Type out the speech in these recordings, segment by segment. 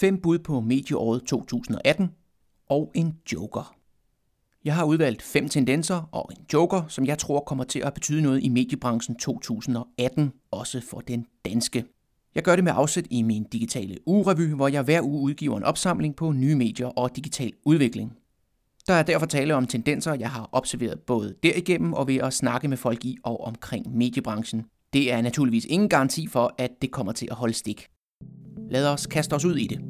fem bud på medieåret 2018 og en joker. Jeg har udvalgt fem tendenser og en joker, som jeg tror kommer til at betyde noget i mediebranchen 2018, også for den danske. Jeg gør det med afsæt i min digitale ugerevy, hvor jeg hver uge udgiver en opsamling på nye medier og digital udvikling. Der er derfor tale om tendenser, jeg har observeret både derigennem og ved at snakke med folk i og omkring mediebranchen. Det er naturligvis ingen garanti for, at det kommer til at holde stik. Lad os kaste os ud i det.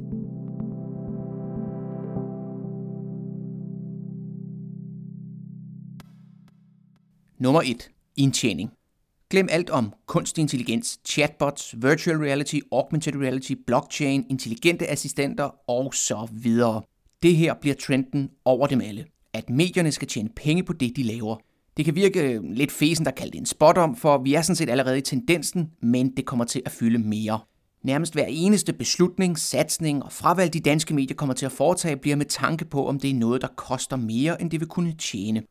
Nummer 1. Indtjening. Glem alt om kunstig intelligens, chatbots, virtual reality, augmented reality, blockchain, intelligente assistenter og så videre. Det her bliver trenden over dem alle. At medierne skal tjene penge på det, de laver. Det kan virke lidt fesen, der kalder det en spot om, for vi er sådan set allerede i tendensen, men det kommer til at fylde mere. Nærmest hver eneste beslutning, satsning og fravalg, de danske medier kommer til at foretage, bliver med tanke på, om det er noget, der koster mere, end det vil kunne tjene.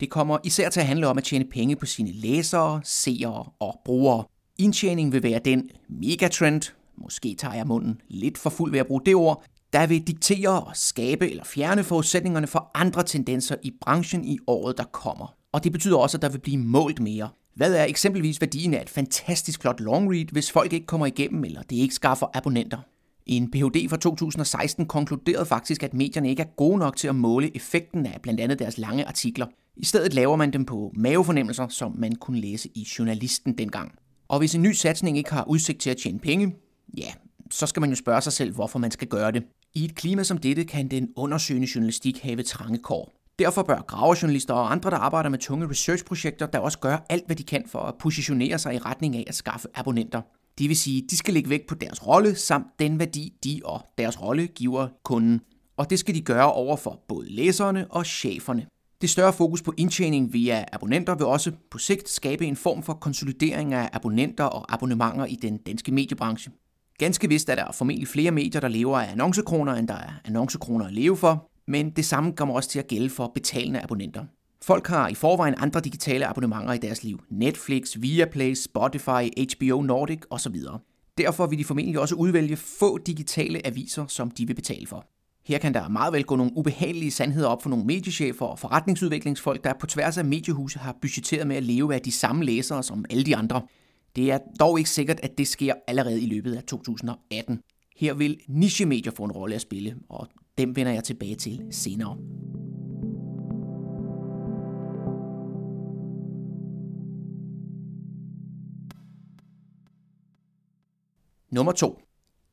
Det kommer især til at handle om at tjene penge på sine læsere, seere og brugere. Indtjening vil være den megatrend, måske tager jeg munden lidt for fuld ved at bruge det ord, der vil diktere og skabe eller fjerne forudsætningerne for andre tendenser i branchen i året, der kommer. Og det betyder også, at der vil blive målt mere. Hvad er eksempelvis værdien af et fantastisk flot long read, hvis folk ikke kommer igennem, eller det ikke skaffer abonnenter? En Ph.D. fra 2016 konkluderede faktisk, at medierne ikke er gode nok til at måle effekten af blandt andet deres lange artikler. I stedet laver man dem på mavefornemmelser, som man kunne læse i Journalisten dengang. Og hvis en ny satsning ikke har udsigt til at tjene penge, ja, så skal man jo spørge sig selv, hvorfor man skal gøre det. I et klima som dette kan den undersøgende journalistik have trange kår. Derfor bør gravejournalister og andre, der arbejder med tunge researchprojekter, der også gøre alt, hvad de kan for at positionere sig i retning af at skaffe abonnenter. Det vil sige, de skal lægge vægt på deres rolle, samt den værdi, de og deres rolle giver kunden. Og det skal de gøre over for både læserne og cheferne. Det større fokus på indtjening via abonnenter vil også på sigt skabe en form for konsolidering af abonnenter og abonnementer i den danske mediebranche. Ganske vist er der formentlig flere medier, der lever af annoncekroner, end der er annoncekroner at leve for, men det samme kommer også til at gælde for betalende abonnenter. Folk har i forvejen andre digitale abonnementer i deres liv. Netflix, Viaplay, Spotify, HBO Nordic osv. Derfor vil de formentlig også udvælge få digitale aviser, som de vil betale for. Her kan der meget vel gå nogle ubehagelige sandheder op for nogle mediechefer og forretningsudviklingsfolk, der på tværs af mediehuse har budgetteret med at leve af de samme læsere som alle de andre. Det er dog ikke sikkert, at det sker allerede i løbet af 2018. Her vil nichemedier få en rolle at spille, og dem vender jeg tilbage til senere. Nummer 2.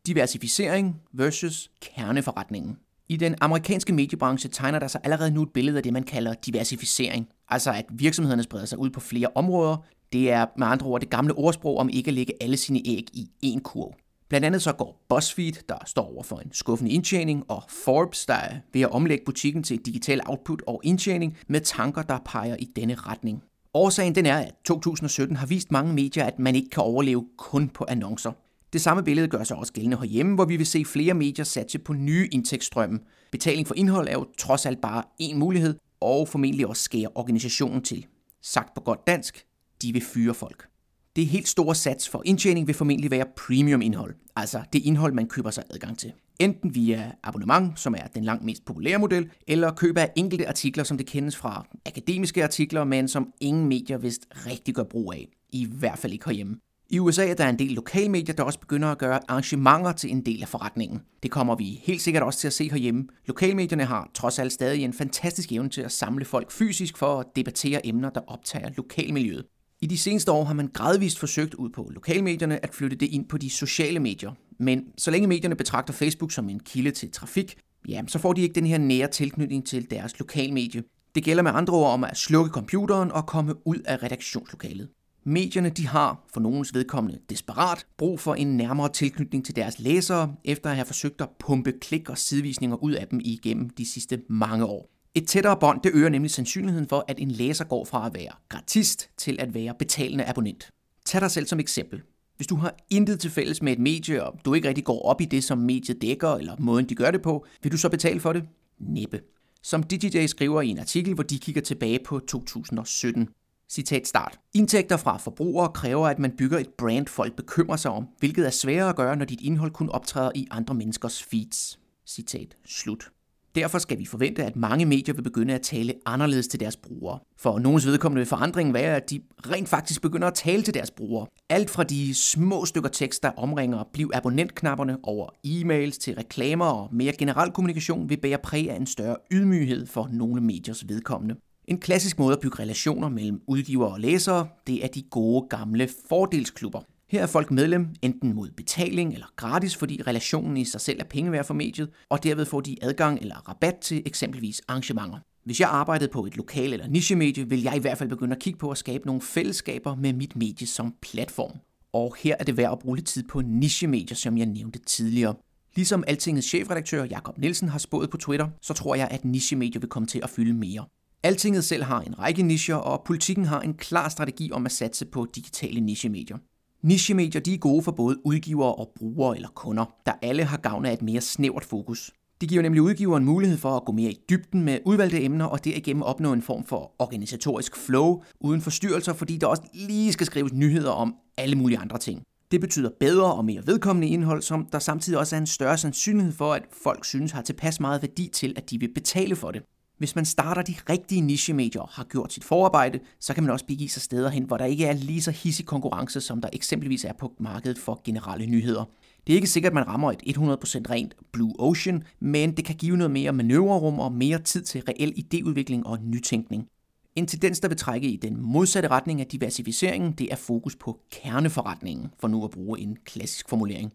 Diversificering versus kerneforretningen. I den amerikanske mediebranche tegner der sig allerede nu et billede af det, man kalder diversificering. Altså at virksomhederne spreder sig ud på flere områder. Det er med andre ord det gamle ordsprog om ikke at lægge alle sine æg i én kurv. Blandt andet så går BuzzFeed, der står over for en skuffende indtjening, og Forbes, der er ved at omlægge butikken til digital output og indtjening med tanker, der peger i denne retning. Årsagen den er, at 2017 har vist mange medier, at man ikke kan overleve kun på annoncer. Det samme billede gør sig også gældende herhjemme, hvor vi vil se flere medier satse på nye indtægtsstrømme. Betaling for indhold er jo trods alt bare én mulighed, og formentlig også skære organisationen til. Sagt på godt dansk, de vil fyre folk. Det helt store sats for indtjening vil formentlig være premium indhold, altså det indhold, man køber sig adgang til. Enten via abonnement, som er den langt mest populære model, eller køb af enkelte artikler, som det kendes fra akademiske artikler, men som ingen medier vist rigtig gør brug af. I hvert fald ikke herhjemme. I USA er der en del lokalmedier, der også begynder at gøre arrangementer til en del af forretningen. Det kommer vi helt sikkert også til at se herhjemme. Lokalmedierne har trods alt stadig en fantastisk evne til at samle folk fysisk for at debattere emner, der optager lokalmiljøet. I de seneste år har man gradvist forsøgt ud på lokalmedierne at flytte det ind på de sociale medier. Men så længe medierne betragter Facebook som en kilde til trafik, ja, så får de ikke den her nære tilknytning til deres lokalmedie. Det gælder med andre ord om at slukke computeren og komme ud af redaktionslokalet. Medierne de har, for nogens vedkommende desperat, brug for en nærmere tilknytning til deres læsere, efter at have forsøgt at pumpe klik og sidevisninger ud af dem igennem de sidste mange år. Et tættere bånd det øger nemlig sandsynligheden for, at en læser går fra at være gratist til at være betalende abonnent. Tag dig selv som eksempel. Hvis du har intet til fælles med et medie, og du ikke rigtig går op i det, som mediet dækker, eller måden de gør det på, vil du så betale for det? Næppe. Som DigiDay skriver i en artikel, hvor de kigger tilbage på 2017. Citat start. Indtægter fra forbrugere kræver, at man bygger et brand, folk bekymrer sig om, hvilket er sværere at gøre, når dit indhold kun optræder i andre menneskers feeds. Citat slut. Derfor skal vi forvente, at mange medier vil begynde at tale anderledes til deres brugere. For nogens vedkommende vil forandringen være, at de rent faktisk begynder at tale til deres brugere. Alt fra de små stykker tekst, der omringer bliv abonnentknapperne over e-mails til reklamer og mere generel kommunikation vil bære præg af en større ydmyghed for nogle mediers vedkommende. En klassisk måde at bygge relationer mellem udgivere og læsere, det er de gode gamle fordelsklubber. Her er folk medlem enten mod betaling eller gratis, fordi relationen i sig selv er penge værd for mediet, og derved får de adgang eller rabat til eksempelvis arrangementer. Hvis jeg arbejdede på et lokal- eller nichemedie, vil jeg i hvert fald begynde at kigge på at skabe nogle fællesskaber med mit medie som platform. Og her er det værd at bruge lidt tid på nichemedier, som jeg nævnte tidligere. Ligesom Altingets chefredaktør Jakob Nielsen har spået på Twitter, så tror jeg, at nichemedier vil komme til at fylde mere. Altinget selv har en række nicher, og politikken har en klar strategi om at satse på digitale nichemedier. Nichemedier de er gode for både udgivere og brugere eller kunder, der alle har gavn af et mere snævert fokus. Det giver nemlig udgiveren mulighed for at gå mere i dybden med udvalgte emner og derigennem opnå en form for organisatorisk flow uden forstyrrelser, fordi der også lige skal skrives nyheder om alle mulige andre ting. Det betyder bedre og mere vedkommende indhold, som der samtidig også er en større sandsynlighed for, at folk synes har tilpas meget værdi til, at de vil betale for det. Hvis man starter de rigtige nichemedier og har gjort sit forarbejde, så kan man også begive sig steder hen, hvor der ikke er lige så hissig konkurrence, som der eksempelvis er på markedet for generelle nyheder. Det er ikke sikkert, at man rammer et 100% rent Blue Ocean, men det kan give noget mere manøvrerum og mere tid til reel idéudvikling og nytænkning. En tendens, der vil trække i den modsatte retning af diversificeringen, det er fokus på kerneforretningen, for nu at bruge en klassisk formulering.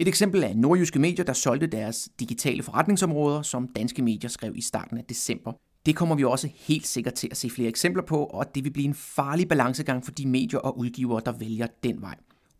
Et eksempel er nordjyske medier, der solgte deres digitale forretningsområder, som danske medier skrev i starten af december. Det kommer vi også helt sikkert til at se flere eksempler på, og det vil blive en farlig balancegang for de medier og udgivere, der vælger den vej.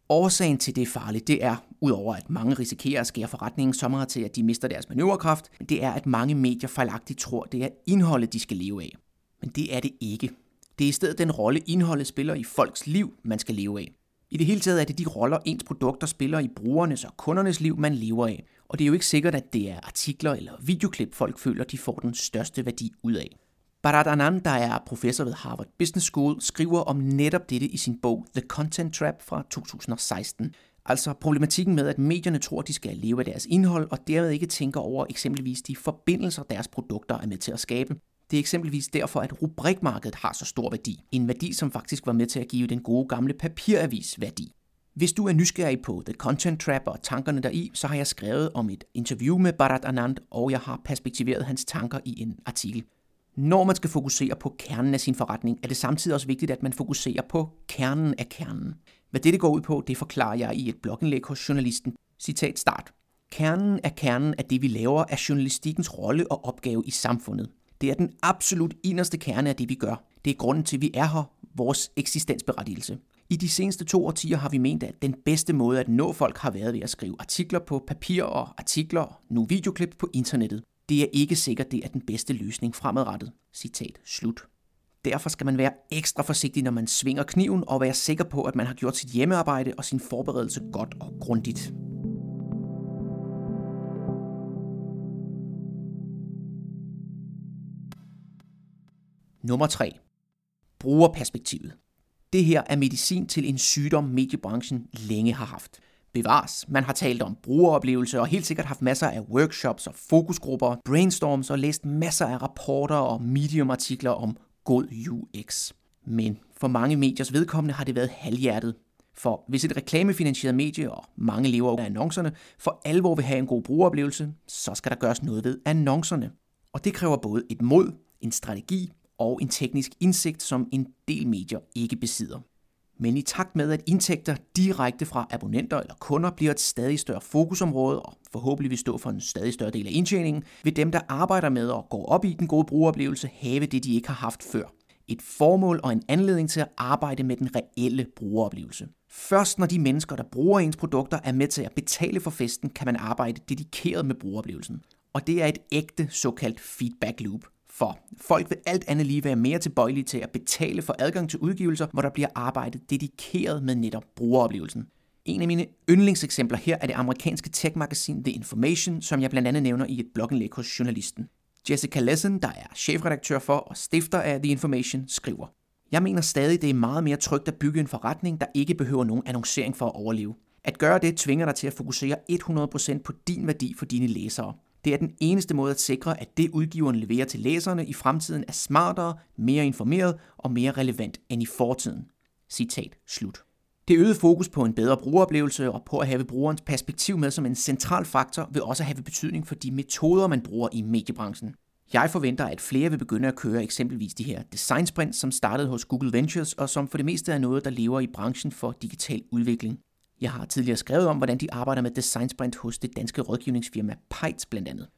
Årsagen til det er farligt, det er, udover at mange risikerer at skære forretningen så meget til, at de mister deres manøvrekraft, det er, at mange medier fejlagtigt tror, det er indholdet, de skal leve af. Men det er det ikke. Det er i stedet den rolle, indholdet spiller i folks liv, man skal leve af. I det hele taget er det de roller, ens produkter spiller i brugernes og kundernes liv, man lever af. Og det er jo ikke sikkert, at det er artikler eller videoklip, folk føler, de får den største værdi ud af. Bharat Anand, der er professor ved Harvard Business School, skriver om netop dette i sin bog The Content Trap fra 2016. Altså problematikken med, at medierne tror, de skal leve af deres indhold, og dermed ikke tænker over eksempelvis de forbindelser, deres produkter er med til at skabe. Det er eksempelvis derfor, at rubrikmarkedet har så stor værdi. En værdi, som faktisk var med til at give den gode gamle papiravis værdi. Hvis du er nysgerrig på The Content Trap og tankerne deri, så har jeg skrevet om et interview med Bharat Anand, og jeg har perspektiveret hans tanker i en artikel. Når man skal fokusere på kernen af sin forretning, er det samtidig også vigtigt, at man fokuserer på kernen af kernen. Hvad dette går ud på, det forklarer jeg i et blogindlæg hos journalisten. Citat start. Kernen af kernen af det, vi laver, er journalistikkens rolle og opgave i samfundet. Det er den absolut inderste kerne af det, vi gør. Det er grunden til, at vi er her, vores eksistensberettigelse. I de seneste to årtier har vi ment, at den bedste måde at nå folk har været ved at skrive artikler på papir og artikler, nu videoklip på internettet. Det er ikke sikkert, det er den bedste løsning fremadrettet. Citat slut. Derfor skal man være ekstra forsigtig, når man svinger kniven, og være sikker på, at man har gjort sit hjemmearbejde og sin forberedelse godt og grundigt. Nummer 3. Brugerperspektivet. Det her er medicin til en sygdom, mediebranchen længe har haft. Bevares, man har talt om brugeroplevelse og helt sikkert haft masser af workshops og fokusgrupper, brainstorms og læst masser af rapporter og mediumartikler om god UX. Men for mange mediers vedkommende har det været halvhjertet. For hvis et reklamefinansieret medie, og mange lever af annoncerne, for alvor vil have en god brugeroplevelse, så skal der gøres noget ved annoncerne. Og det kræver både et mod, en strategi og en teknisk indsigt, som en del medier ikke besidder. Men i takt med, at indtægter direkte fra abonnenter eller kunder bliver et stadig større fokusområde, og forhåbentlig vil stå for en stadig større del af indtjeningen, vil dem, der arbejder med og går op i den gode brugeroplevelse, have det, de ikke har haft før. Et formål og en anledning til at arbejde med den reelle brugeroplevelse. Først når de mennesker, der bruger ens produkter, er med til at betale for festen, kan man arbejde dedikeret med brugeroplevelsen. Og det er et ægte såkaldt feedback loop, for folk vil alt andet lige være mere tilbøjelige til at betale for adgang til udgivelser, hvor der bliver arbejdet dedikeret med netop brugeroplevelsen. En af mine yndlingseksempler her er det amerikanske tech-magasin The Information, som jeg blandt andet nævner i et blogindlæg hos journalisten. Jessica Lessen, der er chefredaktør for og stifter af The Information, skriver Jeg mener stadig, det er meget mere trygt at bygge en forretning, der ikke behøver nogen annoncering for at overleve. At gøre det tvinger dig til at fokusere 100% på din værdi for dine læsere. Det er den eneste måde at sikre, at det udgiveren leverer til læserne i fremtiden er smartere, mere informeret og mere relevant end i fortiden. Citat slut. Det øgede fokus på en bedre brugeroplevelse og på at have brugerens perspektiv med som en central faktor vil også have betydning for de metoder, man bruger i mediebranchen. Jeg forventer, at flere vil begynde at køre eksempelvis de her design sprints, som startede hos Google Ventures, og som for det meste er noget, der lever i branchen for digital udvikling. Jeg har tidligere skrevet om, hvordan de arbejder med design sprint hos det danske rådgivningsfirma Peitz blandt andet.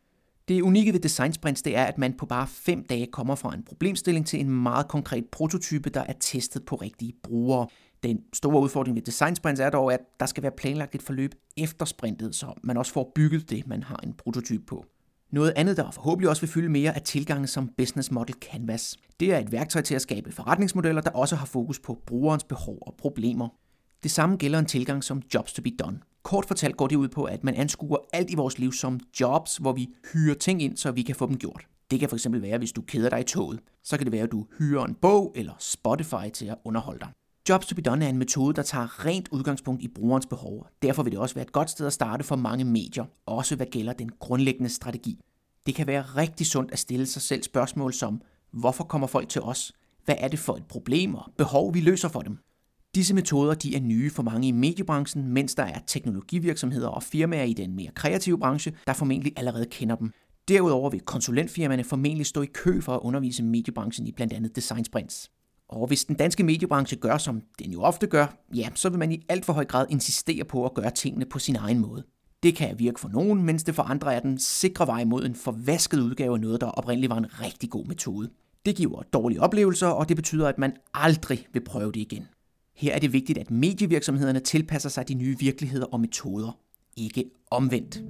Det unikke ved designsprints, det er, at man på bare 5 dage kommer fra en problemstilling til en meget konkret prototype, der er testet på rigtige brugere. Den store udfordring ved designsprints er dog, at der skal være planlagt et forløb efter sprintet, så man også får bygget det, man har en prototype på. Noget andet, der forhåbentlig også vil fylde mere, er tilgangen som Business Model Canvas. Det er et værktøj til at skabe forretningsmodeller, der også har fokus på brugerens behov og problemer. Det samme gælder en tilgang som Jobs to be Done. Kort fortalt går det ud på, at man anskuer alt i vores liv som jobs, hvor vi hyrer ting ind, så vi kan få dem gjort. Det kan fx være, hvis du keder dig i toget. Så kan det være, at du hyrer en bog eller Spotify til at underholde dig. Jobs to be done er en metode, der tager rent udgangspunkt i brugerens behov. Derfor vil det også være et godt sted at starte for mange medier, også hvad gælder den grundlæggende strategi. Det kan være rigtig sundt at stille sig selv spørgsmål som, hvorfor kommer folk til os? Hvad er det for et problem og behov, vi løser for dem? Disse metoder de er nye for mange i mediebranchen, mens der er teknologivirksomheder og firmaer i den mere kreative branche, der formentlig allerede kender dem. Derudover vil konsulentfirmaerne formentlig stå i kø for at undervise mediebranchen i blandt andet design sprints. Og hvis den danske mediebranche gør, som den jo ofte gør, ja, så vil man i alt for høj grad insistere på at gøre tingene på sin egen måde. Det kan virke for nogen, mens det for andre er den sikre vej mod en forvasket udgave af noget, der oprindeligt var en rigtig god metode. Det giver dårlige oplevelser, og det betyder, at man aldrig vil prøve det igen. Her er det vigtigt, at medievirksomhederne tilpasser sig de nye virkeligheder og metoder, ikke omvendt.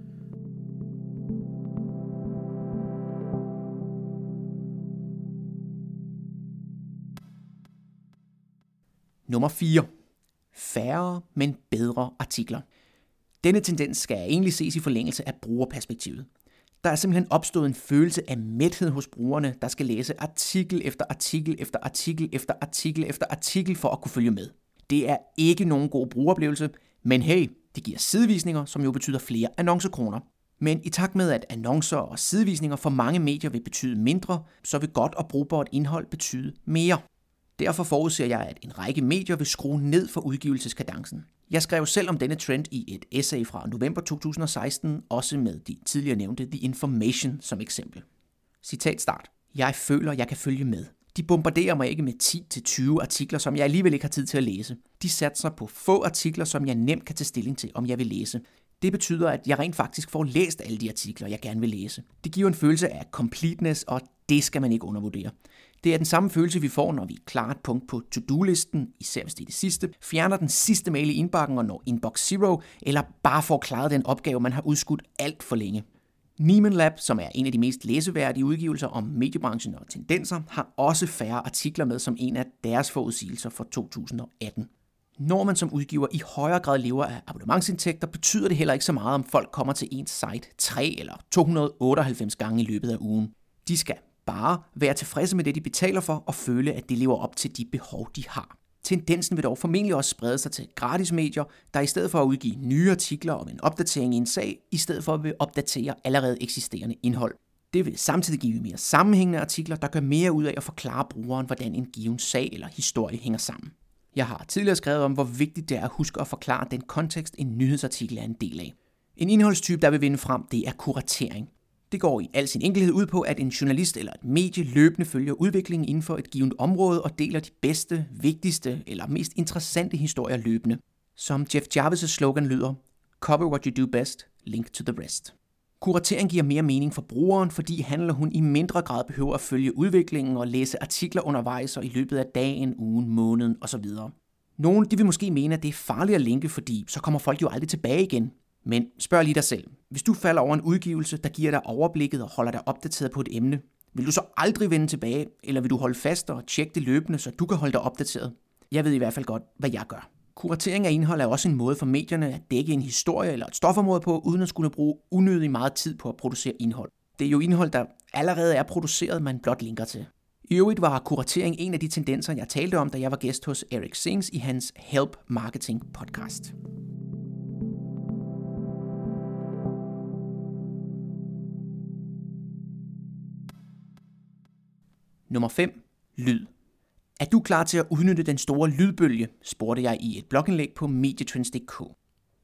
Nummer 4. Færre, men bedre artikler. Denne tendens skal egentlig ses i forlængelse af brugerperspektivet. Der er simpelthen opstået en følelse af mæthed hos brugerne, der skal læse artikel efter artikel efter artikel efter artikel efter artikel for at kunne følge med. Det er ikke nogen god brugeroplevelse, men hey, det giver sidevisninger, som jo betyder flere annoncekroner. Men i takt med, at annoncer og sidevisninger for mange medier vil betyde mindre, så vil godt og brugbart indhold betyde mere. Derfor forudser jeg, at en række medier vil skrue ned for udgivelseskadencen. Jeg skrev selv om denne trend i et essay fra november 2016, også med de tidligere nævnte The Information som eksempel. Citat start. Jeg føler, jeg kan følge med. De bombarderer mig ikke med 10-20 artikler, som jeg alligevel ikke har tid til at læse. De satser på få artikler, som jeg nemt kan tage stilling til, om jeg vil læse. Det betyder, at jeg rent faktisk får læst alle de artikler, jeg gerne vil læse. Det giver en følelse af completeness, og det skal man ikke undervurdere. Det er den samme følelse, vi får, når vi klarer et punkt på to-do-listen, især hvis det er det sidste, fjerner den sidste mail i indbakken og når inbox zero, eller bare får klaret den opgave, man har udskudt alt for længe. Neiman Lab, som er en af de mest læseværdige udgivelser om mediebranchen og tendenser, har også færre artikler med som en af deres forudsigelser for 2018. Når man som udgiver i højere grad lever af abonnementsindtægter, betyder det heller ikke så meget, om folk kommer til ens site 3 eller 298 gange i løbet af ugen. De skal bare være tilfredse med det, de betaler for, og føle, at det lever op til de behov, de har. Tendensen vil dog formentlig også sprede sig til gratis medier, der i stedet for at udgive nye artikler om en opdatering i en sag, i stedet for at opdatere allerede eksisterende indhold. Det vil samtidig give mere sammenhængende artikler, der gør mere ud af at forklare brugeren, hvordan en given sag eller historie hænger sammen. Jeg har tidligere skrevet om, hvor vigtigt det er at huske at forklare den kontekst, en nyhedsartikel er en del af. En indholdstype, der vil vinde frem, det er kuratering. Det går i al sin enkelhed ud på, at en journalist eller et medie løbende følger udviklingen inden for et givet område og deler de bedste, vigtigste eller mest interessante historier løbende. Som Jeff Jarvis' slogan lyder, Cover what you do best, link to the rest. Kuratering giver mere mening for brugeren, fordi han eller hun i mindre grad behøver at følge udviklingen og læse artikler undervejs og i løbet af dagen, ugen, måneden osv. Nogle de vil måske mene, at det er farligt at linke, fordi så kommer folk jo aldrig tilbage igen. Men spørg lige dig selv. Hvis du falder over en udgivelse, der giver dig overblikket og holder dig opdateret på et emne, vil du så aldrig vende tilbage, eller vil du holde fast og tjekke det løbende, så du kan holde dig opdateret? Jeg ved i hvert fald godt, hvad jeg gør. Kuratering af indhold er også en måde for medierne at dække en historie eller et stofområde på, uden at skulle bruge unødig meget tid på at producere indhold. Det er jo indhold, der allerede er produceret, man blot linker til. I øvrigt var kuratering en af de tendenser, jeg talte om, da jeg var gæst hos Eric Sings i hans Help Marketing podcast. Nummer 5. Lyd. Er du klar til at udnytte den store lydbølge, spurgte jeg i et blogindlæg på medietrends.dk.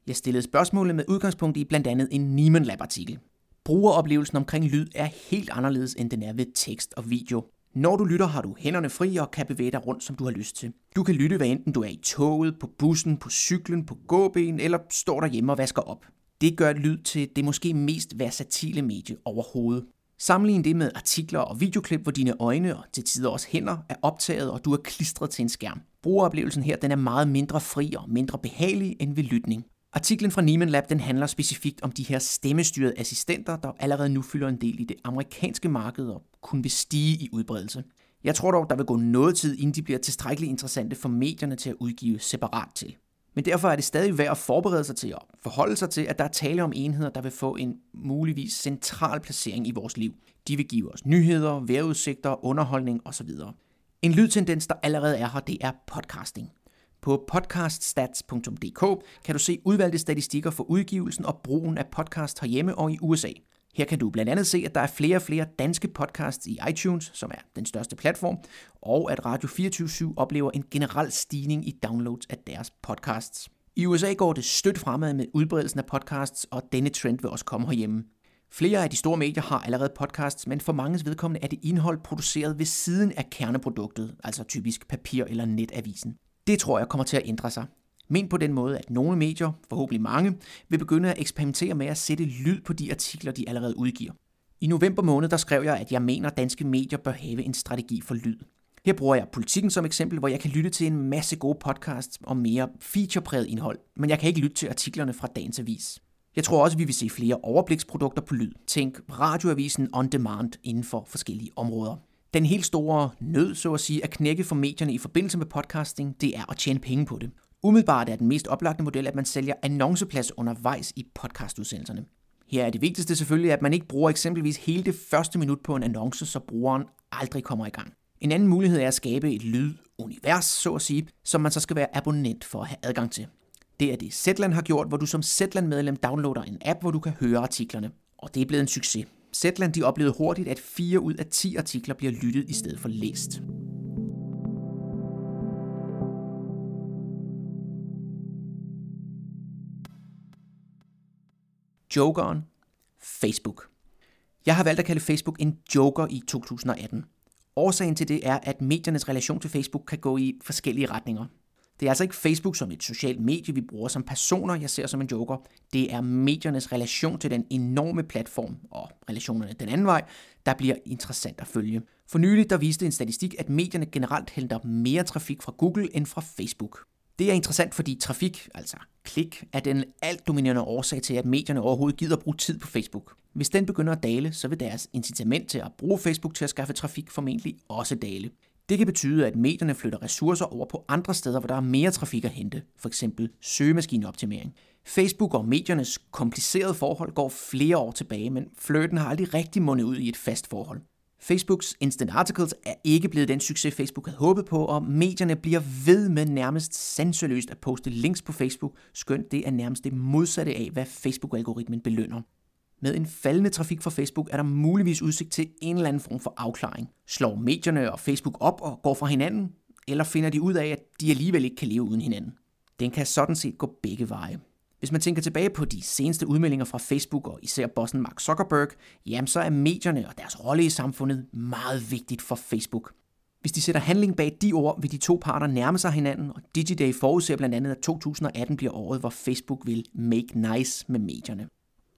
Jeg stillede spørgsmålet med udgangspunkt i blandt andet en Nieman Lab-artikel. Brugeroplevelsen omkring lyd er helt anderledes, end den er ved tekst og video. Når du lytter, har du hænderne fri og kan bevæge dig rundt, som du har lyst til. Du kan lytte, hvad enten du er i toget, på bussen, på cyklen, på gåben eller står derhjemme og vasker op. Det gør lyd til det måske mest versatile medie overhovedet. Sammenlign det med artikler og videoklip, hvor dine øjne og til tider også hænder er optaget, og du er klistret til en skærm. Brugeroplevelsen her den er meget mindre fri og mindre behagelig end ved lytning. Artiklen fra Nieman Lab den handler specifikt om de her stemmestyrede assistenter, der allerede nu fylder en del i det amerikanske marked og kun vil stige i udbredelse. Jeg tror dog, der vil gå noget tid, inden de bliver tilstrækkeligt interessante for medierne til at udgive separat til. Men derfor er det stadig værd at forberede sig til at forholde sig til, at der er tale om enheder, der vil få en muligvis central placering i vores liv. De vil give os nyheder, vejrudsigter, underholdning osv. En lydtendens, der allerede er her, det er podcasting. På podcaststats.dk kan du se udvalgte statistikker for udgivelsen og brugen af podcast herhjemme og i USA. Her kan du blandt andet se, at der er flere og flere danske podcasts i iTunes, som er den største platform, og at Radio 24 oplever en generel stigning i downloads af deres podcasts. I USA går det stødt fremad med udbredelsen af podcasts, og denne trend vil også komme herhjemme. Flere af de store medier har allerede podcasts, men for manges vedkommende er det indhold produceret ved siden af kerneproduktet, altså typisk papir- eller netavisen. Det tror jeg kommer til at ændre sig. Men på den måde, at nogle medier, forhåbentlig mange, vil begynde at eksperimentere med at sætte lyd på de artikler, de allerede udgiver. I november måned der skrev jeg, at jeg mener, at danske medier bør have en strategi for lyd. Her bruger jeg politikken som eksempel, hvor jeg kan lytte til en masse gode podcasts om mere featurepræget indhold, men jeg kan ikke lytte til artiklerne fra dagens avis. Jeg tror også, at vi vil se flere overbliksprodukter på lyd. Tænk radioavisen on demand inden for forskellige områder. Den helt store nød, så at sige, at knække for medierne i forbindelse med podcasting, det er at tjene penge på det. Umiddelbart er den mest oplagte model, at man sælger annonceplads undervejs i podcastudsendelserne. Her er det vigtigste selvfølgelig, at man ikke bruger eksempelvis hele det første minut på en annonce, så brugeren aldrig kommer i gang. En anden mulighed er at skabe et lydunivers, så at sige, som man så skal være abonnent for at have adgang til. Det er det Zetland har gjort, hvor du som Zetland-medlem downloader en app, hvor du kan høre artiklerne. Og det er blevet en succes. Zetland de oplevede hurtigt, at 4 ud af 10 artikler bliver lyttet i stedet for læst. Jokeren Facebook. Jeg har valgt at kalde Facebook en joker i 2018. Årsagen til det er, at mediernes relation til Facebook kan gå i forskellige retninger. Det er altså ikke Facebook som et socialt medie, vi bruger som personer, jeg ser som en joker. Det er mediernes relation til den enorme platform og relationerne den anden vej, der bliver interessant at følge. For nylig der viste en statistik, at medierne generelt henter mere trafik fra Google end fra Facebook. Det er interessant, fordi trafik, altså klik, er den alt dominerende årsag til, at medierne overhovedet gider bruge tid på Facebook. Hvis den begynder at dale, så vil deres incitament til at bruge Facebook til at skaffe trafik formentlig også dale. Det kan betyde, at medierne flytter ressourcer over på andre steder, hvor der er mere trafik at hente, f.eks. søgemaskineoptimering. Facebook og mediernes komplicerede forhold går flere år tilbage, men flirten har aldrig rigtig mundet ud i et fast forhold. Facebooks Instant Articles er ikke blevet den succes, Facebook havde håbet på, og medierne bliver ved med nærmest sanseløst at poste links på Facebook, skønt det er nærmest det modsatte af, hvad Facebook-algoritmen belønner. Med en faldende trafik fra Facebook er der muligvis udsigt til en eller anden form for afklaring. Slår medierne og Facebook op og går fra hinanden, eller finder de ud af, at de alligevel ikke kan leve uden hinanden? Den kan sådan set gå begge veje. Hvis man tænker tilbage på de seneste udmeldinger fra Facebook og især bossen Mark Zuckerberg, jamen så er medierne og deres rolle i samfundet meget vigtigt for Facebook. Hvis de sætter handling bag de ord, vil de to parter nærme sig hinanden, og DigiDay forudser blandt andet, at 2018 bliver året, hvor Facebook vil make nice med medierne.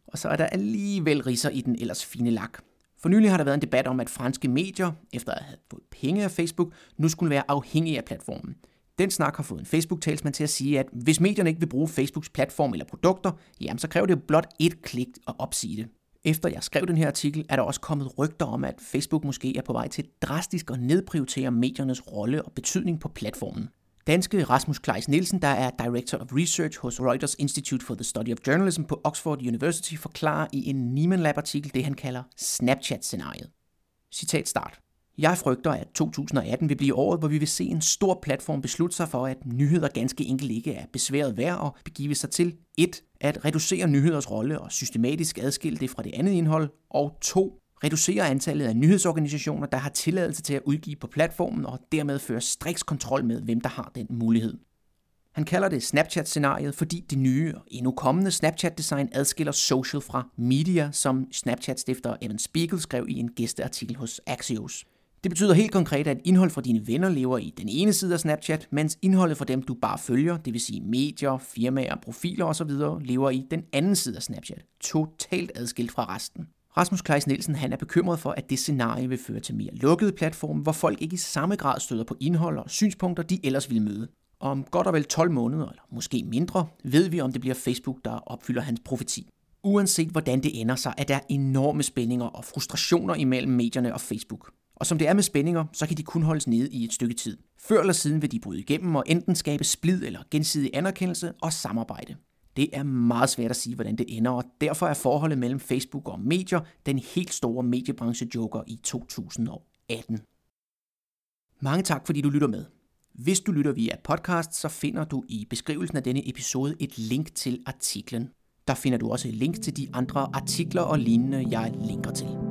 Og så er der alligevel riser i den ellers fine lak. For nylig har der været en debat om, at franske medier, efter at have fået penge af Facebook, nu skulle være afhængige af platformen. Den snak har fået en Facebook-talsmand til at sige, at hvis medierne ikke vil bruge Facebooks platform eller produkter, jamen så kræver det blot et klik at opsige det. Efter jeg skrev den her artikel, er der også kommet rygter om, at Facebook måske er på vej til drastisk at nedprioritere mediernes rolle og betydning på platformen. Danske Rasmus Kleis Nielsen, der er Director of Research hos Reuters Institute for the Study of Journalism på Oxford University, forklarer i en Nieman Lab-artikel det, han kalder Snapchat-scenariet. Citat start. Jeg frygter, at 2018 vil blive året, hvor vi vil se en stor platform beslutte sig for, at nyheder ganske enkelt ikke er besværet værd og begive sig til 1. At reducere nyheders rolle og systematisk adskille det fra det andet indhold, og 2 reducere antallet af nyhedsorganisationer, der har tilladelse til at udgive på platformen og dermed føre striks kontrol med, hvem der har den mulighed. Han kalder det Snapchat-scenariet, fordi det nye og endnu kommende Snapchat-design adskiller social fra media, som Snapchat-stifter Evan Spiegel skrev i en gæsteartikel hos Axios. Det betyder helt konkret, at indhold fra dine venner lever i den ene side af Snapchat, mens indholdet fra dem, du bare følger, det vil sige medier, firmaer, profiler osv., lever i den anden side af Snapchat. Totalt adskilt fra resten. Rasmus Kleis Nielsen han er bekymret for, at det scenarie vil føre til mere lukkede platforme, hvor folk ikke i samme grad støder på indhold og synspunkter, de ellers ville møde. Om godt og vel 12 måneder, eller måske mindre, ved vi, om det bliver Facebook, der opfylder hans profeti. Uanset hvordan det ender, så er der enorme spændinger og frustrationer imellem medierne og Facebook. Og som det er med spændinger, så kan de kun holdes nede i et stykke tid. Før eller siden vil de bryde igennem og enten skabe splid eller gensidig anerkendelse og samarbejde. Det er meget svært at sige, hvordan det ender, og derfor er forholdet mellem Facebook og medier den helt store mediebranche-joker i 2018. Mange tak, fordi du lytter med. Hvis du lytter via podcast, så finder du i beskrivelsen af denne episode et link til artiklen. Der finder du også et link til de andre artikler og lignende, jeg linker til.